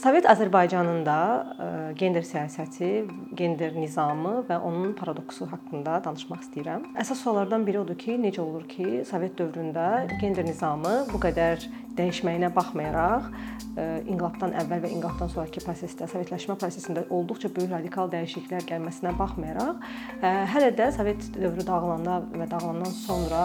Sovet Azərbaycanında gender siyasəti, gender nizamı və onun paradoksu haqqında danışmaq istəyirəm. Əsas suallardan biri odur ki, necə olur ki, Sovet dövründə gender nizamı bu qədər dəyişməyinə baxmayaraq, inqilabdan əvvəl və inqilabdan sonrakı prosesdə, sovetləşmə prosesində olduqca böyük radikal dəyişikliklər gəlməsinə baxmayaraq, hələ də Sovet dövrü dağılanda və dağılandan sonra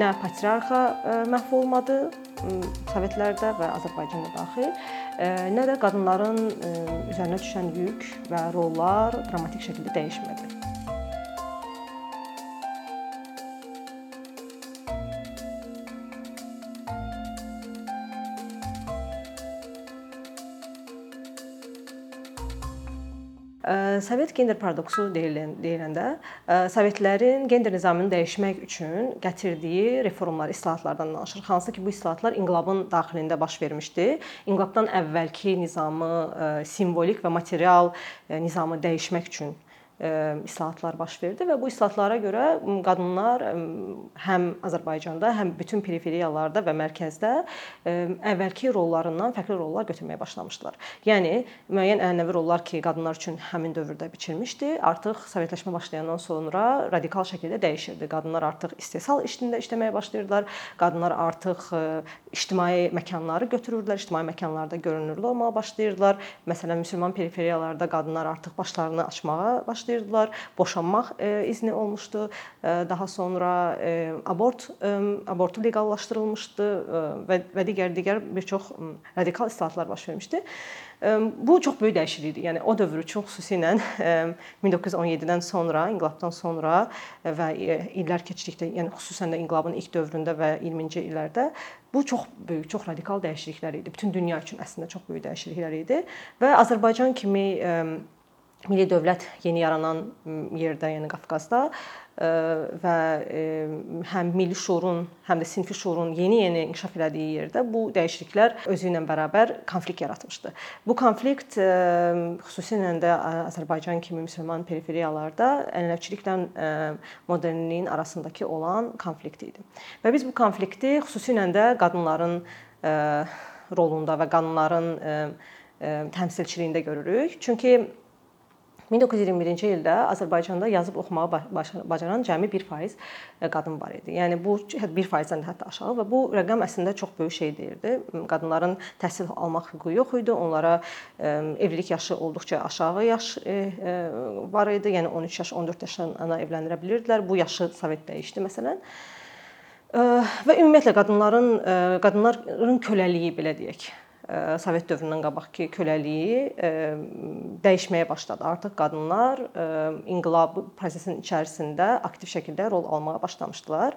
nə patriarxa məhv olmadı Sovetlərdə və Azərbaycanda daxil, nə də qadınların üzərinə düşən yük və rollar dramatik şəkildə dəyişmədi. Sovet gender paradoksu deyilən deyiləndə Sovetlərin gender nizamını dəyişmək üçün gətirdiyi reformlar, islahatlardan danışır. Hansı ki, bu islahatlar inqilabın daxilində baş vermişdi. İnqilabdan əvvəlki nizamı simvolik və material nizamı dəyişmək üçün islahatlar baş verdi və bu islahatlara görə qadınlar həm Azərbaycanda, həm bütün periferiyalarda və mərkəzdə əvvəlki rollarından fərqli rollar götürməyə başlamışdılar. Yəni müəyyən ənənəvi rollar ki, qadınlar üçün həmin dövrdə biçilmişdi, artıq sovetləşmə başlayandan sonra radikal şəkildə dəyişirdi. Qadınlar artıq istehsal işində işləməyə başlayırdılar. Qadınlar artıq ictimai məkanları götürürdülər, ictimai məkanlarda görünürlü olmağa başlayırdılar. Məsələn, müsəlman periferiyalarda qadınlar artıq başlarını açmağa başlayırdılar başlayırdılar. Boşanmaq e, izni olmuşdu. E, daha sonra e, abort abortu leqallaşdırılmışdı və və digər digər bir çox radikal islahatlar baş vermişdi. Bu çox böyük dəyişiklik idi. Yəni o dövr üçün xüsusilə 1917-dən sonra, inqilabdan sonra və illər keçdikdə, yəni xüsusən də inqilabın ilk dövründə və 20-ci illərdə bu çox böyük, çox radikal dəyişikliklər idi. Bütün dünya üçün əslində çox böyük dəyişikliklər idi və Azərbaycan kimi milli dövlət yeni yaranan yerdə, yəni Qafqazda və həm milli şuurun, həm də sinfi şuurun yeni-yeni inkişaf elədiyi yerdə bu dəyişikliklər özü ilə bərabər konflikt yaratmışdı. Bu konflikt xüsusilə də Azərbaycan kimi müsəlman periferiyalarda ənənəviçiliklə modernliyin arasındakı olan konflikt idi. Və biz bu konflikti xüsusilə də qadınların rolunda və qadınların təmsilçiliyində görürük. Çünki 1921-ci ildə Azərbaycanda yazıb oxumağı bacaran cəmi 1% e, qadın var idi. Yəni bu 1%-dən də hətta aşağı və bu rəqəm əslində çox böyük şey deyirdi. Qadınların təhsil almaq hüququ yox idi. Onlara e, evlilik yaşı olduqca aşağı yaş e, var idi. Yəni 13 yaş, 14 yaşına evləndirə bilirdilər. Bu yaşı Sovet dəyişdi məsələn. Və ümumiyyətlə qadınların qadınların köləliyi belə deyək Sovet dövründən qabaqki köləliyi dəyişməyə başladı. Artıq qadınlar inqilab prosesinin içərisində aktiv şəkildə rol almağa başlamışdılar.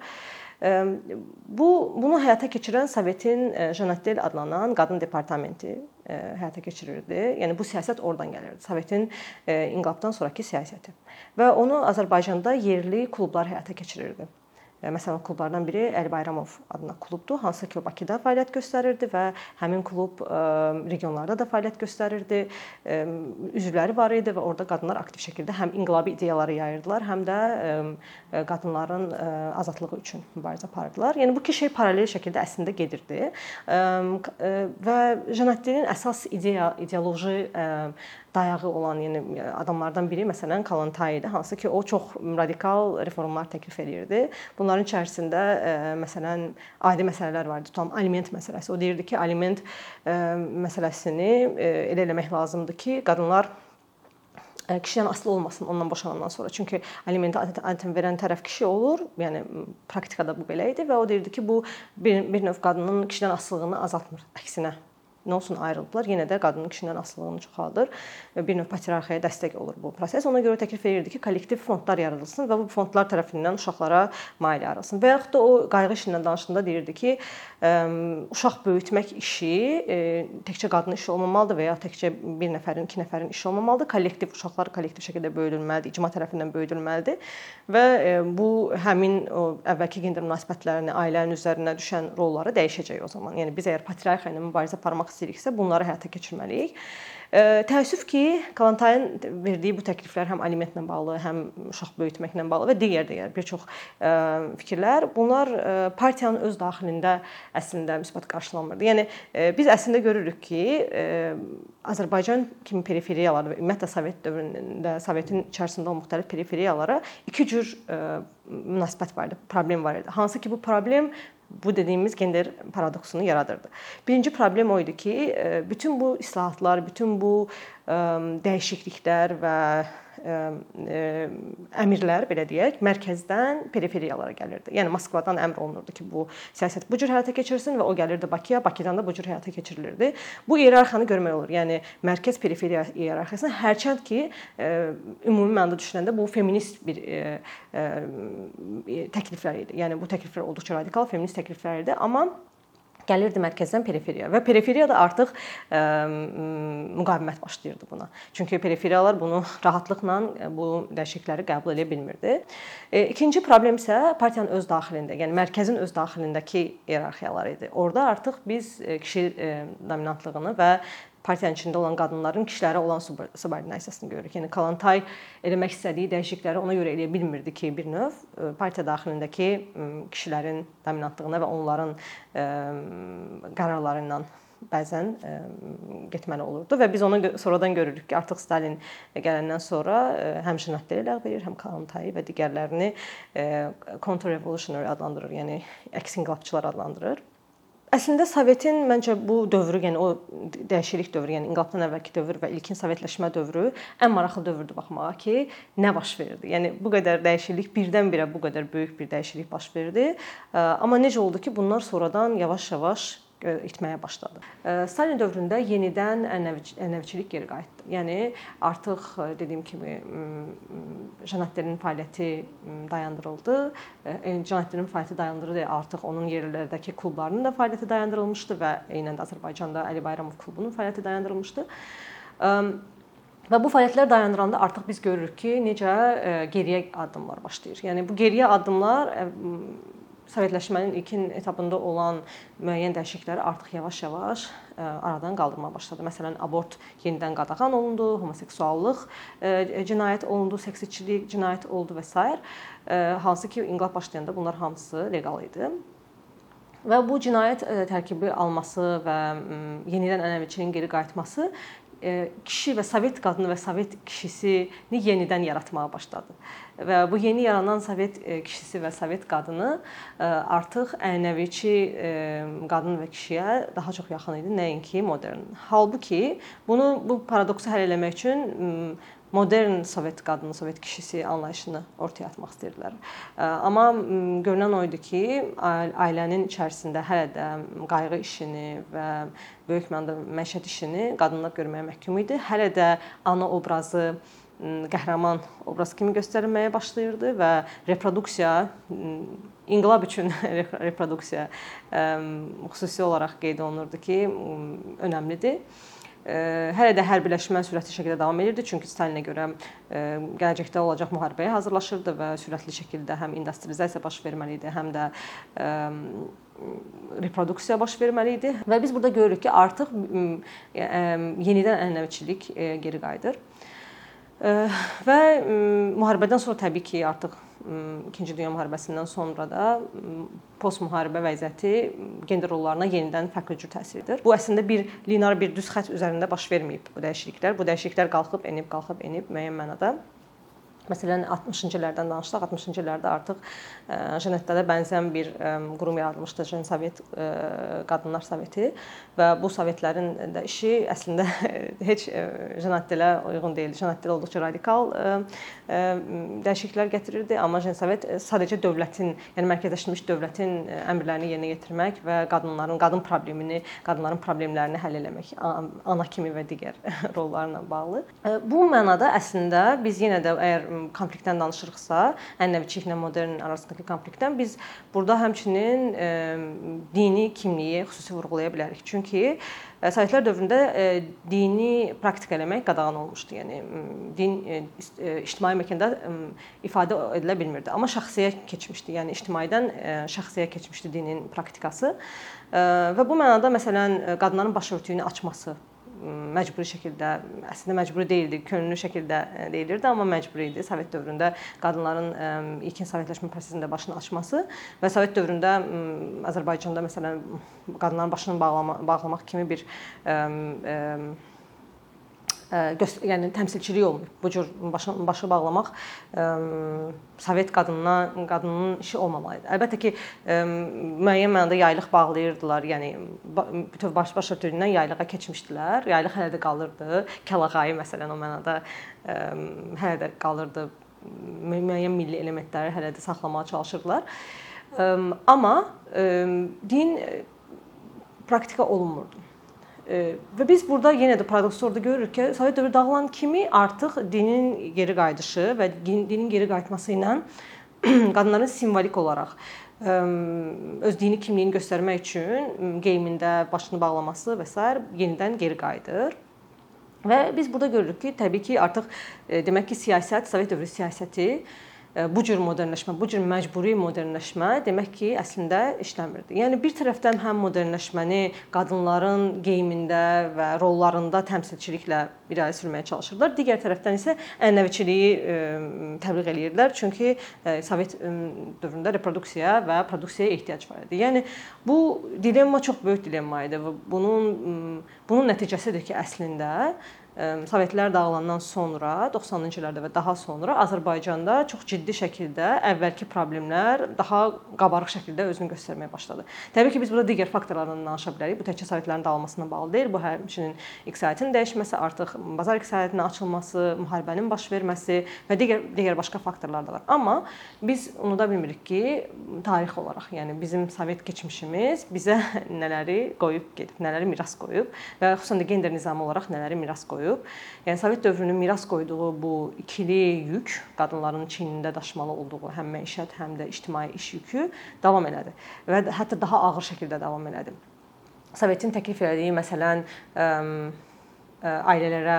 Bu bunu həyata keçirən Sovetin Janatdel adlanan qadın departamenti həyata keçirirdi. Yəni bu siyasət oradan gəlirdi. Sovetin inqilabdan sonrakı siyasəti. Və onu Azərbaycanda yerli klublar həyata keçirirdi. Məsələn, klublardan biri Əli Bayramov adına klubdur, hansı ki, Bakıda fəaliyyət göstərirdi və həmin klub regionlarda da fəaliyyət göstərirdi. Üzvləri var idi və orada qadınlar aktiv şəkildə həm inqilabi ideyaları yayırdılar, həm də qadınların azadlığı üçün mübarizə aparırdılar. Yəni bu iki şey paralel şəkildə əslində gedirdi. Və Janatdinin əsas ideya, ideoloji dayağı olan, yəni adamlardan biri məsələn Kalantay idi, hansı ki, o çox radikal reformlar təklif edirdi. Bunların içərisində ə, məsələn adi məsələlər vardı. Tutam aliment məsələsi. O deyirdi ki, aliment ə, məsələsini elə eləmək lazımdır ki, qadınlar kişidən asılı olmasın ondan boşanandan sonra. Çünki alimenti adətən verən tərəf kişi olur. Yəni praktikada bu belə idi və o deyirdi ki, bu bir, bir növ qadının kişidən asılılığını azaltmır, əksinə nə olsun ayrıldılar, yenə də qadının kişidən asılılığını çoxaldır. Bir növ patriarxiyaya dəstək olur bu proses. Ona görə təklif edirdi ki, kollektiv fondlar yaradılsın və bu fondlar tərəfindən uşaqlara maliyyə ayrılsın. Və yaxud da o qayğı işindən danışanda deyirdi ki, uşaq böyütmək işi təkcə qadının işi olmamalıdır və ya təkcə bir nəfərin, iki nəfərin işi olmamalıdır. Kollektiv uşaqlar kollektiv şəkildə böyüdülməlidir, icma tərəfindən böyüdülməlidir və bu həmin o əvvəlki gender münasibətlərini, ailənin üzərinə düşən rolları dəyişəcək o zaman. Yəni biz əgər patriarxiya ilə mübarizə aparmaq istəyiriksə, bunları həyata keçirməliyik. Təəssüf ki, Kalantayın verdiyi bu təkliflər həm alimentlə bağlı, həm uşaq böyütməklə bağlı və digər-digər bir çox fikirlər, bunlar partiyanın öz daxilində əslində müsbət qarşılanmırdı. Yəni biz əslində görürük ki, Azərbaycan kimi periferiyalar və ümumiyyətlə Sovet dövründə Sovetin içərisində olan müxtəlif periferiyalara iki cür münasibət var idi, problem var idi. Hansı ki bu problem bu dediyimiz gender paradoksunu yaradırdı. Birinci problem o idi ki, e, bütün bu islahatlar, bütün bu e, dəyişikliklər və əmrlər belə deyək, mərkəzdən periferiyalara gəlirdi. Yəni Moskvadan əmr olunurdu ki, bu siyasət bu cür həyata keçirilsin və o gəlirdi Bakıya, Bakıdan da bu cür həyata keçirilirdi. Bu iyerarxiyanı görmək olur. Yəni mərkəz periferiya iyerarxiyasına hərçənd ki, ümumi mənada düşünəndə bu feminist bir təkliflər idi. Yəni bu təkliflər olduqca radikal feminist təkliflər idi, amma gəlirdi mərkəzdən periferiyaya və periferiyada artıq ə, müqavimət başlayırdı buna. Çünki periferiyalar bunu rahatlıqla bu dəyişiklikləri qəbul edə bilmirdi. E, ikinci problem isə partiyanın öz daxilində, yəni mərkəzin öz daxilindəki iyerarxiyalar idi. Orda artıq biz kişi dominantlığını və partiyanın içində olan qadınların kişilərə olan subordinasiyasını görürük. Yəni Kalantay eləmək istədiyi dəyişiklikləri ona görə eləyə bilmirdi ki, bir növ e, partiya daxilindəki kişilərin dominantlığına və onların e, qərarları ilə bəzən e, getməli olurdu və biz onu sonradan görürük ki, artıq Stalin gələndən sonra həm Jannateli ləğv edir, həm Kalantayı və digərlərini counter revolutionary adlandırır, yəni əks inqilabçılar adlandırır. Əslində Sovetin məncə bu dövrü, yəni o dəyişiklik dövrü, yəni inqilabdan əvvəlki dövr və ilkin sovetləşmə dövrü ən maraqlı dövrdür baxmağa ki, nə baş verdi. Yəni bu qədər dəyişiklik birdən-birə bu qədər böyük bir dəyişiklik baş verdi. Amma necə oldu ki, bunlar sonradan yavaş-yavaş itməyə başladı. Stalin dövründə yenidən ənənəviçilik geri qayıtdı. Yəni artıq dediyim kimi janatlerin fəaliyyəti dayandırıldı. Janatlerin fəaliyyəti dayandırıldı. Artıq onun yerlərdəki klublarının da fəaliyyəti dayandırılmışdı və eynən də Azərbaycanda Əli Bayramov klubunun fəaliyyəti dayandırılmışdı. Və bu fəaliyyətlər dayandıranda artıq biz görürük ki, necə geriyə addımlar başlayır. Yəni bu geriyə addımlar Sovetləşmənin ilkin etapında olan müəyyən dəyişiklikləri artıq yavaş-yavaş e, aradan qaldırmağa başladı. Məsələn, abort yenidən qadağan olundu, homoseksuallıq e, cinayət olundu, seksçilik cinayət oldu və s. E, hansı ki, inqilab başlayanda bunlar hamısı leqal idi. Və bu cinayət tərkibi alması və yenidən ənənəviçiliyin geri qayıtması kişi və sovet qadını və sovet kişisini yenidən yaratmağa başladı. Və bu yeni yaranan sovet kişisi və sovet qadını artıq ənənəviçi qadın və kişiyə daha çox yaxın idi, nəinki modern. Halbuki bunu bu paradoksu həll etmək üçün modern sovet qadını, sovet kişisi anlayışını ortaya atmaq istəyirdilər. Amma görünən o idi ki, ailənin içərisində hələ də qayğı işini və böyük mənada məişət işini qadınlar görməyə məhkum idi. Hələ də ana obrazı qəhrəman obraz kimi göstərilməyə başlayırdı və reproduksiya inqilab üçün reproduksiya xüsusi olaraq qeyd olunurdu ki, önəmlidir hələ də hərbiləşmə sürətli şəkildə davam edirdi, çünki Stalinə görə gələcəkdə olacaq müharibəyə hazırlaşırdı və sürətli şəkildə həm industrializasiya baş verməli idi, həm də reproduksiya baş verməli idi və biz burada görürük ki, artıq yenidən ənənəviçilik geri qayıdır. Və müharibədən sonra təbii ki, artıq 2-ci Dünya müharibəsindən sonra da postmüharibə vəziyyəti gender rollarına yenidən fərqli cür təsir edir. Bu əslində bir linear bir düz xətt üzərində baş verməyib bu dəyişikliklər. Bu dəyişikliklər qalxıb enib, qalxıb enib müəyyən mənada. Məsələn 60-cı illərdən danışsaq, 60-cı illərdə artıq Janetdə bənzər bir qurum yaradılmışdı, Jen Sovet Qadınlar Soveti və bu sovetlərin də işi əslində heç Janetdə uyğun deyildi. Janetdə olduqca radikal dəyişikliklər gətirirdi, amma Jen Sovet sadəcə dövlətin, yəni mərkəzləşmiş dövlətin əmrlərini yerinə yetirmək və qadınların qadın problemini, qadınların problemlərini həll etmək, ana kimi və digər rollarla bağlı. Bu mənada əslində biz yenə də əgər konfliktdən danışırıqsa, ənənəviçiliklə modern arasındakı konfliktdən biz burada həmçinin dini kimliyi xüsusi vurğulaya bilərik. Çünki Sovetlər dövründə dini praktika eləmək qadağan olmuşdu. Yəni din ictimai məkanda ifadə edilə bilmirdi, amma şəxsiyə keçmişdi. Yəni ictimaidən şəxsiyə keçmişdi dinin praktikası. Və bu mənada məsələn qadınların başörtüyünü açması məcburi şəkildə, əslində məcburi deyildi, könüllü şəkildə deyilirdi, amma məcburi idi. Sovet dövründə qadınların ilkin sovetləşmə prosesində başını açması və Sovet dövründə Azərbaycanda məsələn qadınların başını bağlama, bağlamaq kimi bir ə, ə, yəni təmsilçilik olmur. Bu cür başı, başı bağlamaq ə, sovet qadınına qadının işi olmamalıdır. Əlbəttə ki, ə, müəyyən mənada yaylıq bağlayırdılar. Yəni bütöv baş baş örtüyündən yaylığa keçmişdilər. Yaylıq hələ də qalırdı. Kəlağayı məsələn o mənada ə, hələ də qalırdı. Müəyyən milli elementləri hələ də saxlamağa çalışırdılar. Ə, amma ə, din praktika olunmurdu. Və biz burada yenə də paradoksu orada görürük ki, Sovet dövrü dağılan kimi artıq dinin geri qayıdışı və dinin geri qayıtması ilə qadınların simvolik olaraq öz dini kimliyini göstərmək üçün geyimində başını bağlaması və s. yenidən geri qayıdır. Və biz burada görürük ki, təbii ki, artıq demək ki, siyasət, Sovet dövrü siyasəti bu cür modernləşmə, bu cür məcburi modernləşmə demək ki, əslində işləmirdi. Yəni bir tərəfdən həm modernləşməni qadınların geyimində və rollarında təmsilçiliklə irəli sürməyə çalışırdılar. Digər tərəfdən isə ənənəviçiliyi təbliğ eləyirdilər. Çünki Sovet dövründə reproduksiyaya və produksiyaya ehtiyac var idi. Yəni bu dilemma çox böyük dilemma idi və bunun bunun nəticəsidir ki, əslində Sovetlər dağılandan sonra 90-cı illərdə və daha sonra Azərbaycanda çox ciddi şəkildə əvvəlki problemlər daha qabarıq şəkildə özünü göstərməyə başladı. Təbii ki, biz burada digər faktorlardan danışa bilərik. Bu təkcə Sovetlərin dağılmasına bağlı deyil. Bu həmçinin iqtisadiyyatın dəyişməsi, artıq bazar iqtisadiyyatının açılması, müharibənin baş verməsi və digər digər başqa faktorlar da var. Amma biz unuda bilmirik ki, tarix olaraq, yəni bizim Sovet keçmişimiz bizə nələri qoyub gedib, nələri miras qoyub və xüsusən də gender nizamı olaraq nələri miras qoyub. Yəni Sovet dövrünün miras qoyduğu bu ikili yük, qadınların çiynində daşımalı olduğu həm məişət, həm də ictimai iş yükü davam elədi və hətta daha ağır şəkildə davam elədi. Sovetin təklif etdiyi məsələn ailələrə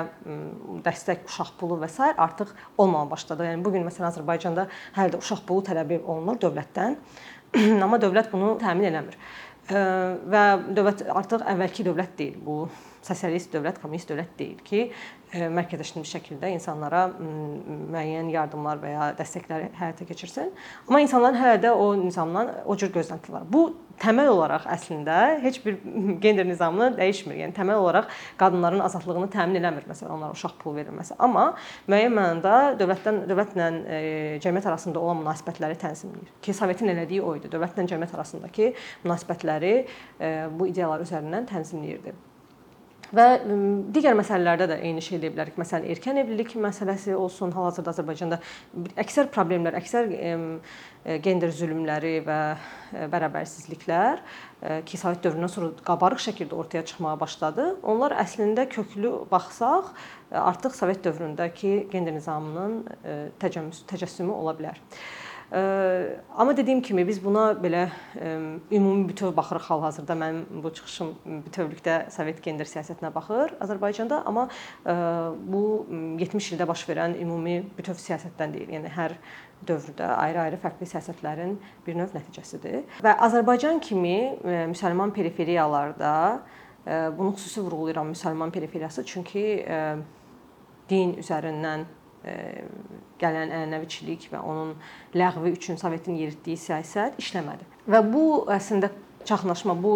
dəstək, uşaq pulu və s. artıq olmamağa başladı. Yəni bu gün məsələn Azərbaycanda hələ də uşaq pulu tələb olunur dövlətdən, amma dövlət bunu təmin eləmir. Və dövlət artıq əvvəlki dövlət deyil. Bu sosialist dövlət, kommunist dövlət deyil ki, e, mərkəzləşdirilmiş şəkildə insanlara müəyyən yardımlar və ya dəstəklər həyata keçirsin. Amma insanların hələ də o nizamdan o cür gözlənti var. Bu təməl olaraq əslində heç bir gender nizamını dəyişmir. Yəni təməl olaraq qadınların azadlığını təmin eləmir. Məsələn, onlara uşaq pulu verilməsi. Amma müəyyən mənada dövlətdən dövlətlə e, cəmiyyət arasında olan münasibətləri tənzimləyir. Ki, Sovetin elədiyi o idi. Dövlətlə cəmiyyət arasındakı münasibətləri e, bu ideyalar üzərindən tənzimləyirdi. Və digər məsələlərdə də eyni şey deyə bilərik. Məsələn, erkən evlilik məsələsi olsun, hal-hazırda Azərbaycanda əksər problemlər, əksər gender zülmləri və bərabərsizliklər ki, Sovet dövründən sonra qabarıq şəkildə ortaya çıxmağa başladı. Onlar əslində köklü baxsaq, artıq Sovet dövründəki gender nizamının təcəssümü ola bilər. Amma dediyim kimi biz buna belə ümumi bütöv baxırıq hal-hazırda. Mənim bu çıxışım bütövlükdə Sovet gender siyasətinə baxır Azərbaycanda, amma bu 70 ildə baş verən ümumi bütöv siyasətdən deyil. Yəni hər dövrdə ayrı-ayrı fərqli siyasətlərin bir növ nəticəsidir. Və Azərbaycan kimi müsəlman periferiyalarda bunu xüsusi vurğulayıram müsəlman periferiyası, çünki din üzərindən gələn ənənəviçilik və onun ləğvi üçün Sovetin yeritdiyi siyasət işləmədi. Və bu əslində çaxnaşma bu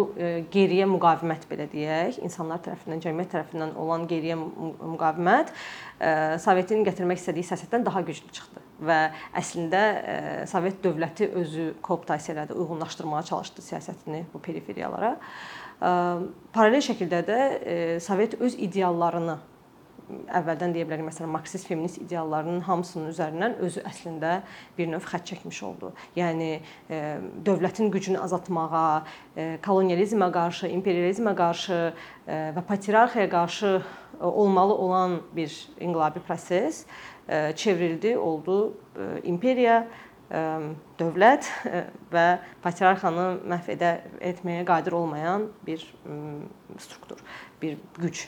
geriyə müqavimət belə deyək, insanlar tərəfindən, cəmiyyət tərəfindən olan geriyə müqavimət Sovetin gətirmək istədiyi siyasətdən daha güclü çıxdı və əslində Sovet dövləti özü kooptasiya elədi, uyğunlaşdırmağa çalışdı siyasətini bu periferiyalara. Paralel şəkildə də Sovet öz ideallarını əvvəldən deyə bilərik, məsələn, marksist feminist ideallarının hamısının üzərindən özü əslində bir növ xətt çəkmiş oldu. Yəni e, dövlətin gücünü azaltmağa, e, kolonializmə qarşı, imperializmə qarşı e, və patriarxiyaya qarşı olmalı olan bir inqilabi proses çevrildi, oldu imperiya, dövlət və patriarxanı məhv edə etməyə qadir olmayan bir struktur, bir güc.